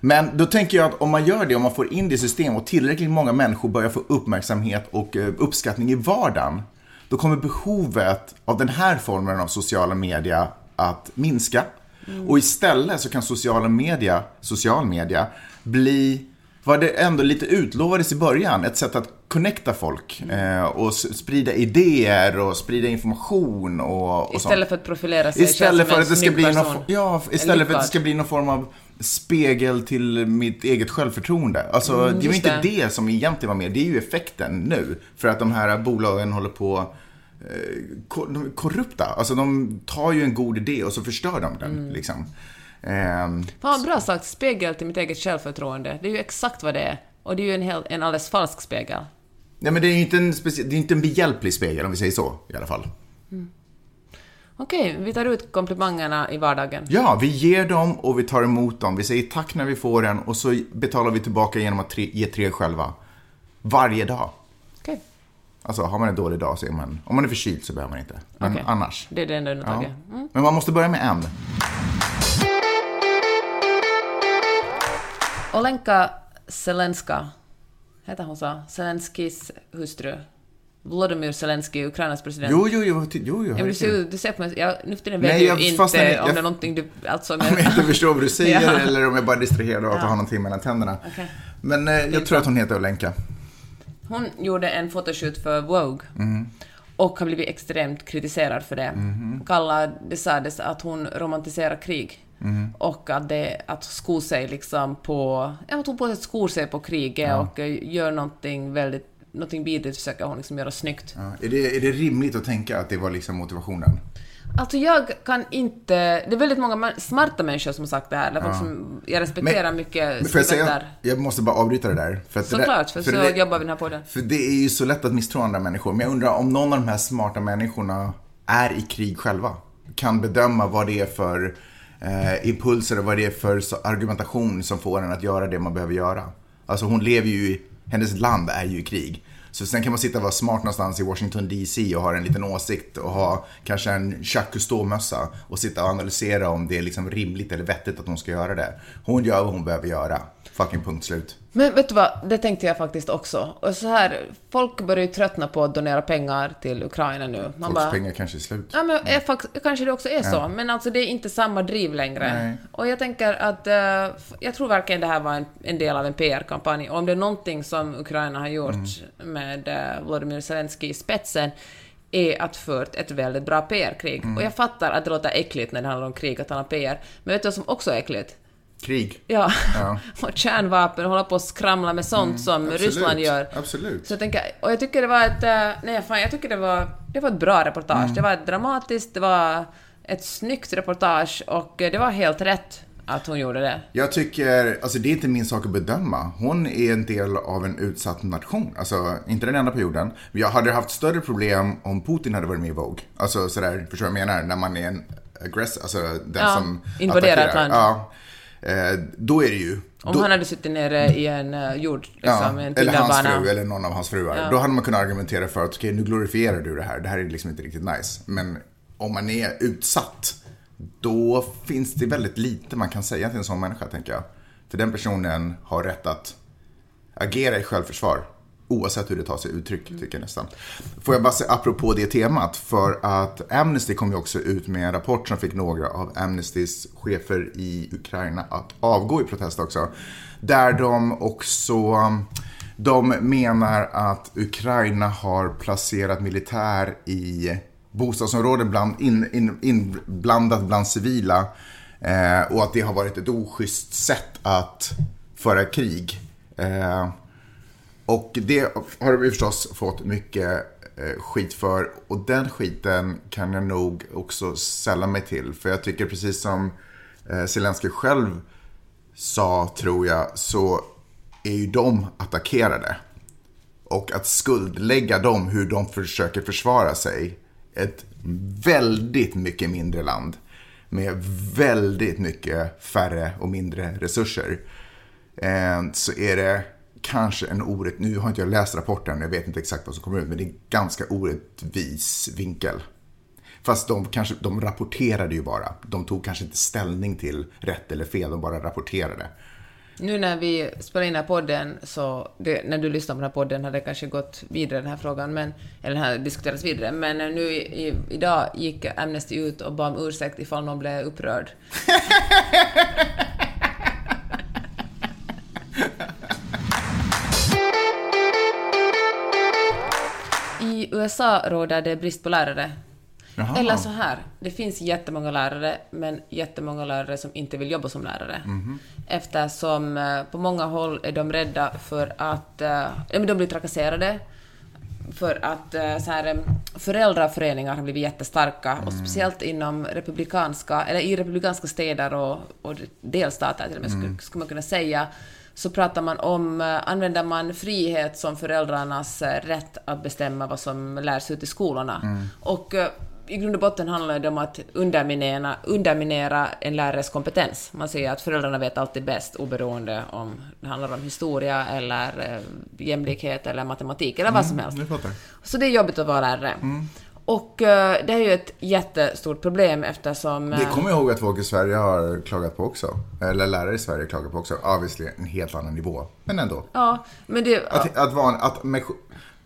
Men då tänker jag att om man gör det, om man får in det i system och tillräckligt många människor börjar få uppmärksamhet och eh, uppskattning i vardagen, då kommer behovet av den här formen av sociala media att minska. Och istället så kan sociala media, social media bli vad det ändå lite utlovades i början, ett sätt att connecta folk eh, och sprida idéer och sprida information och, och sånt. Istället för att profilera sig Istället för att det ska bli snygg någon, person. ja, istället för att det ska bli någon form av spegel till mitt eget självförtroende. Alltså, det var Mm, just inte det. det. som egentligen var med. Det är ju effekten nu. För att de här bolagen håller på eh, de är korrupta. Alltså de tar ju en god idé och så förstör de den. Mm. Liksom. Ehm, Fan bra sagt, spegel till mitt eget självförtroende. Det är ju exakt vad det är. Och det är ju en, hel, en alldeles falsk spegel. Nej men det är ju inte en, specie- det är inte en behjälplig spegel om vi säger så i alla fall. Okej, vi tar ut komplimangerna i vardagen. Ja, vi ger dem och vi tar emot dem. Vi säger tack när vi får den och så betalar vi tillbaka genom att tre, ge tre själva. Varje dag. Okej, Alltså har man en dålig dag så är man, om man är förkyld så behöver man inte. Men Okej. annars. det är det enda Ja. undantaget. Mm. Men man måste börja med en. Olenka Zelenska, heter hon så? Zelenskis hustru. Volodymyr Zelensky, Ukrainas president. Jo, jo, jo, jo, jo. Ja, men du, ser, du ser på mig, jag, nu för tiden Nej, vet jag jag ju inte fastnar i- om jag- det är någonting du... Alltså, (laughs) Om jag inte förstår vad du säger (laughs) Ja. eller om jag bara är distraherad av att Ja. ha någonting mellan tänderna. Okej. Men eh, jag tror att hon heter Olenka. Hon gjorde en fotoshoot för Vogue. Mm. Och har blivit extremt kritiserad för det. Mm-hmm. Kallad, det sades att hon romantiserar krig. Mm-hmm. Och att, det, att sko sig liksom på... Ja, att hon på sätt skor sig på kriget och eh, gör någonting väldigt... Någonting vidrigt försöker hon liksom göra snyggt. Ja. Är, det, är det rimligt att tänka att det var liksom motivationen? Alltså jag kan inte... Det är väldigt många ma- smarta människor som har sagt det här. Eller folk som jag respekterar mycket Men får jag säga, jag måste bara avbryta det där. För att det där- Såklart, för, så det, jobbar vi den här podden. För det är ju så lätt att misstro andra människor. Men jag undrar om någon av de här smarta människorna är i krig själva. Kan bedöma vad det är för eh, impulser och vad det är för argumentation som får en att göra det man behöver göra. Alltså hon lever ju i, hennes land är ju i krig. Så sen kan man sitta och vara smart någonstans i Washington DC och ha en liten åsikt och ha kanske en Jacques Cousteau-mössa och sitta och analysera om det är liksom rimligt eller vettigt att hon ska göra det. Hon gör vad hon behöver göra. Fucking punkt slut. Men vet du vad, det tänkte jag faktiskt också. Och så här, folk börjar ju tröttna på att donera pengar till Ukraina nu. Man Folks pengar kanske är slut. Ja, men är, kanske det också är så, men alltså det är inte samma driv längre. Nej. Och jag tänker att, eh, jag tror verkligen det här var en, en del av en PR-kampanj. Och om det är någonting som Ukraina har gjort Mm. med uh, Volodymyr Zelensky i spetsen, är att fört ett väldigt bra PR-krig. Mm. Och jag fattar att det låter äckligt när det handlar om krig, att han har PR. Men vet du vad som också är äckligt? Krig. Ja, Ja. (laughs) och kärnvapen, hålla på och skramla med sånt som Absolut. Ryssland gör. Absolut. Så jag tänker, och jag tycker det var ett, eh, nej fan, jag tycker det var, det var ett bra reportage. Mm. Det var ett dramatiskt, det var ett snyggt reportage och det var helt rätt att hon gjorde det. Jag tycker, alltså det är inte min sak att bedöma. Hon är en del av en utsatt nation. Alltså, inte den enda på jorden. Jag hade haft större problem om Putin hade varit med i Vogue. Alltså sådär, förstår du vad jag menar? När man är en aggressor, alltså den Ja, som invaderar ett land. Ja. Eh, då är det ju... Om då, han hade suttit nere i en uh, jord, ja, liksom, en eller hans fru eller någon av hans fruar. Då hade man kunnat argumentera för att okej, nu glorifierar du det här. Det här är liksom inte riktigt nice. Men om man är utsatt, då finns det väldigt lite man kan säga till en sån människa, tänker jag. För den personen har rätt att agera i självförsvar. Oavsett hur det tar sig uttryck, tycker jag nästan. Får jag bara säga apropå det temat, för att Amnesty kom ju också ut med en rapport som fick några av Amnestys chefer i Ukraina att avgå i protest också. Där de också, de menar att Ukraina har placerat militär i bostadsområden bland, in, in, inblandat bland civila eh, och att det har varit ett oschysst sätt att föra krig. Eh, och det har vi förstås fått mycket eh, skit för. Och den skiten kan jag nog också sälla mig till. För jag tycker precis som eh, Zelensky själv sa, tror jag, så är ju de attackerade. Och att skuldlägga dem hur de försöker försvara sig. Ett väldigt mycket mindre land. Med väldigt mycket färre och mindre resurser. Eh, så är det kanske en orätt, nu har inte jag läst rapporten, jag vet inte exakt vad som kommer ut, men det är en ganska orättvis vinkel. Fast de, kanske, de rapporterade ju bara. De tog kanske inte ställning till rätt eller fel, de bara rapporterade. Nu när vi spelar in den här podden, så det, när du lyssnar på den här podden har det kanske gått vidare den här frågan, men, eller den här diskuterats vidare, men nu i, idag gick Amnesty ut och bad om ursäkt ifall någon blev upprörd. (laughs) (laughs) I USA råder det brist på lärare. Jaha. Eller så här, det finns jättemånga lärare, men jättemånga lärare som inte vill jobba som lärare. Eftersom eh, på många håll är de rädda för att... eh, de blir trakasserade. För att eh, så här, föräldraföreningar har blivit jättestarka, och speciellt inom republikanska, eller i republikanska städer och, och delstater till och med, skulle, skulle man kunna säga, så pratar man om, eh, använder man frihet som föräldrarnas eh, rätt att bestämma vad som lärs ut i skolorna. Och eh, i grund och botten handlar det om att underminera, underminera en lärares kompetens. Man säger att föräldrarna vet alltid bäst, oberoende om det handlar om historia eller jämlikhet eller matematik eller vad som helst. Fattar. Så det är jobbigt att vara lärare. Och eh, det är ju ett jättestort problem eftersom... Det eh, kommer jag ihåg att folk i Sverige har klagat på också. Eller lärare i Sverige har klagat på också. Obviously en helt annan nivå. Men ändå. Ja, men det... Att, att, van, att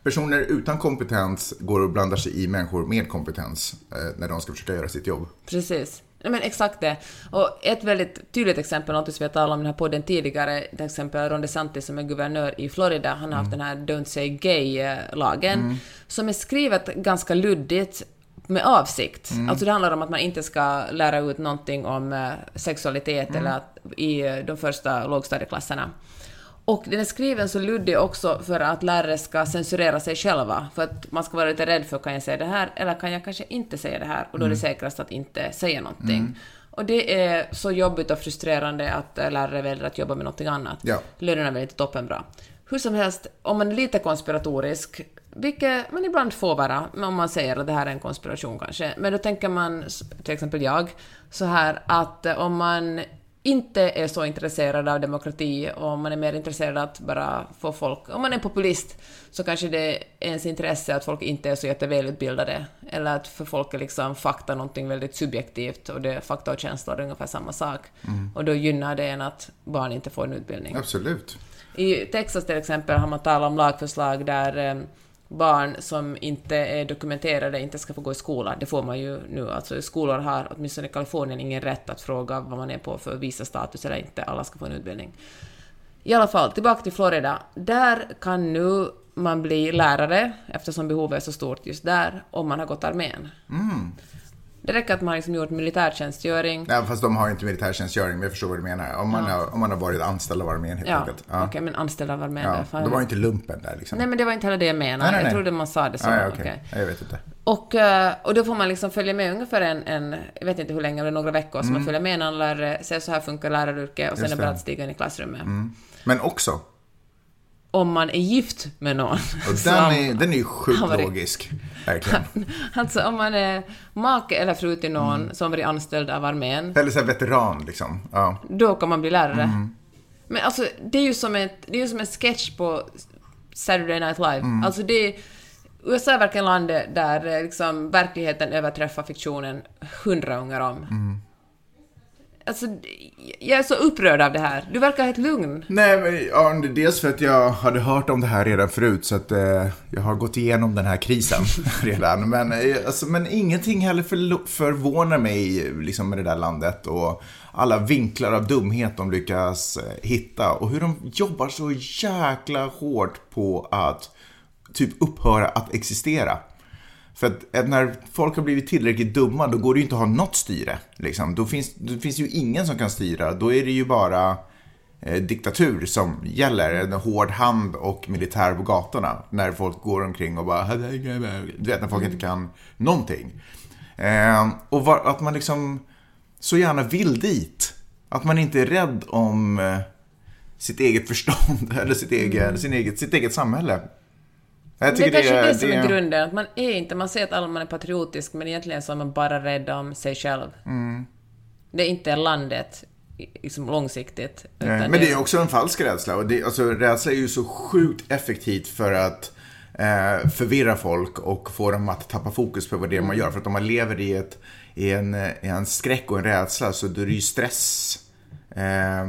personer utan kompetens går och blandar sig i människor med kompetens eh, när de ska försöka göra sitt jobb. Precis. Nej, men exakt det. Och ett väldigt tydligt exempel, något som vi har talat om i den här podden tidigare, till exempel Ron DeSantis som är guvernör i Florida, han har haft den här Don't Say Gay-lagen, som är skrivet ganska luddigt med avsikt. Alltså det handlar om att man inte ska lära ut någonting om eh, sexualitet eller att, i eh, de första lågstadieklasserna. Och den är skriven så luddig också för att lärare ska censurera sig själva. För att man ska vara lite rädd för, kan jag säga det här eller kan jag kanske inte säga det här? Och då är det säkrast att inte säga någonting. Och det är så jobbigt och frustrerande att eh, lärare väljer att jobba med någonting annat. Ja. Lönerna är väl inte toppenbra. Hur som helst, om man är lite konspiratorisk, vilket man ibland får vara, om man säger att det här är en konspiration kanske. Men då tänker man, till exempel jag, så här att eh, om man inte är så intresserad av demokrati och om man är mer intresserad av att bara få folk... Om man är populist så kanske det är ens intresse att folk inte är så jättevälutbildade. Eller att för folk är liksom fakta någonting väldigt subjektivt och det, fakta och känslor är ungefär samma sak. Och då gynnar det en att barn inte får en utbildning. Absolut. I Texas till exempel har man talat om lagförslag där eh, barn som inte är dokumenterade inte ska få gå i skola. Det får man ju nu. Alltså skolor har, åtminstone i Kalifornien, ingen rätt att fråga vad man är på för visa-status eller inte. Alla ska få en utbildning. I alla fall, tillbaka till Florida. Där kan nu man bli lärare, eftersom behovet är så stort just där, om man har gått armén. Mm. Det räcker att man har liksom gjort militärtjänstgöring. Ja, fast de har ju inte militärtjänstgöring, men jag förstår vad du menar. Om man, har, om man har varit anställd av armén helt Ja, enkelt. okej, men anställda av armén. Ja, därför- då var inte lumpen där liksom. Nej, men det var inte heller det jag menade. Nej, nej, nej. Jag trodde man sa det så. ja, okej. Ja, Jag vet inte. Och, eh, och då får man liksom följa med ungefär en, en jag vet inte hur länge, eller några veckor, så man följer med en annan lärare, ser så här funkar läraryrket och sen Mm. Just är det bara att stiga in i klassrummet. Men också, Om man är gift med någon. och som- den är, den är ju sjukt varit- logisk. Verkligen. Alltså om man är make eller fru till någon Mm. som varit anställd av armén, Eller så veteran liksom. Ja. då kan man bli lärare. Mm. Men alltså, det är ju som, ett, det är som en sketch på Saturday Night Live. Mm. Alltså det USA är verkligen landet där eh, liksom, verkligheten överträffar fiktionen hundra gånger om. Mm. Alltså, jag är så upprörd av det här. Du verkar helt lugn. Nej, men ja, dels för att jag hade hört om det här redan förut så att eh, jag har gått igenom den här krisen (laughs) redan. Men, eh, alltså, men ingenting heller för, förvånar mig liksom, med det där landet och alla vinklar av dumhet de lyckas eh, hitta och hur de jobbar så jäkla hårt på att typ upphöra att existera. För att när folk har blivit tillräckligt dumma, då går det ju inte att ha något styre. Liksom. Då, finns, då finns ju ingen som kan styra. Då är det ju bara eh, diktatur som gäller. En hård hand och militär på gatorna. När folk går omkring och bara... Du vet, när folk inte kan någonting. Eh, och var, att man liksom så gärna vill dit. Att man inte är rädd om eh, sitt eget förstånd (laughs) eller sitt eget, sin eget, sitt eget samhälle. Jag Det är kanske det, som är grunden. Att man är inte, man säger att alla man är patriotisk, men egentligen så är man bara rädd om sig själv. Mm. Det är inte landet, liksom långsiktigt. Nej, men det är också en falsk rädsla. Och det, alltså, rädsla är ju så sjukt effektivt för att eh, förvirra folk och få dem att tappa fokus på vad det är man gör. För att om man lever i, ett, i, en, i en skräck och en rädsla så då är det ju stress. Eh,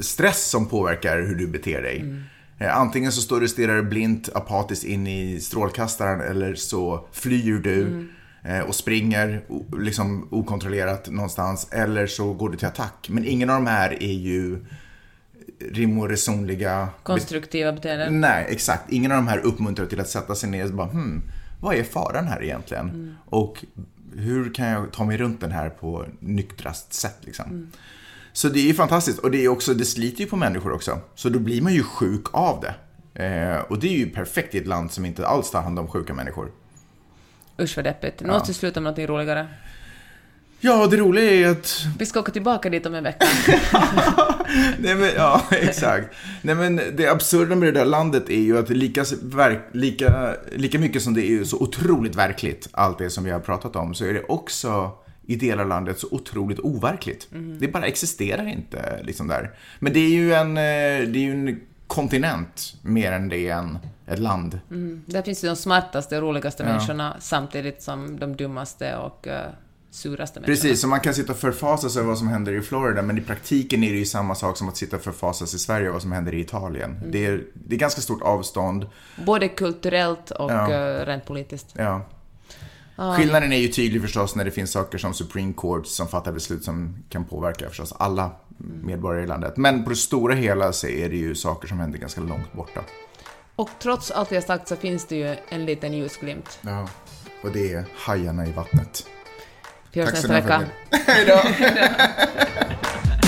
stress som påverkar hur du beter dig. Eh, antingen så står du och stirrar blint apatiskt in i strålkastaren eller så flyr du. eh, Och springer liksom okontrollerat någonstans. Eller så går du till attack. Men ingen av de här är ju rim och resonliga. Konstruktiva beteenden. Nej, exakt. Ingen av de här uppmuntrar till att sätta sig ner och bara hmm, vad är faran här egentligen? Och hur kan jag ta mig runt den här på nyktrast sätt liksom? Så det är ju fantastiskt och det är också, det sliter ju på människor också. Så då blir man ju sjuk av det. Eh, och det är ju perfekt i ett land som inte alls tar hand om sjuka människor. Usch vad deppigt. Nu måste vi sluta med något roligare. Ja, det roliga är att Vi ska åka tillbaka dit om en vecka. (laughs) Nej men, ja, exakt. Nej men det absurda med det där landet är ju att lika, verk, lika, lika mycket som det är så otroligt verkligt, allt det som vi har pratat om, så är det också i delar av landet så otroligt overkligt. Det bara existerar inte liksom där. Men det är ju en, eh, det är ju en kontinent mer än det är en, ett land. Där finns ju de smartaste och roligaste människorna samtidigt som de dummaste och uh, suraste människorna. Precis, så man kan sitta och förfasa sig över vad som händer i Florida, men i praktiken är det ju samma sak som att sitta och förfasa sig i Sverige och vad som händer i Italien. Det, är, det är ganska stort avstånd. Både kulturellt och Ja. eh, rent politiskt. Ja. Skillnaden är ju tydlig förstås när det finns saker som Supreme Court som fattar beslut som kan påverka förstås alla medborgare i landet. Men på det stora hela så är det ju saker som händer ganska långt borta. Och trots allt har sagt så finns det ju en liten ljusglimt. Ja. Och det är hajarna i vattnet. Vi hörs nästa vecka. (laughs) Hej då! (laughs)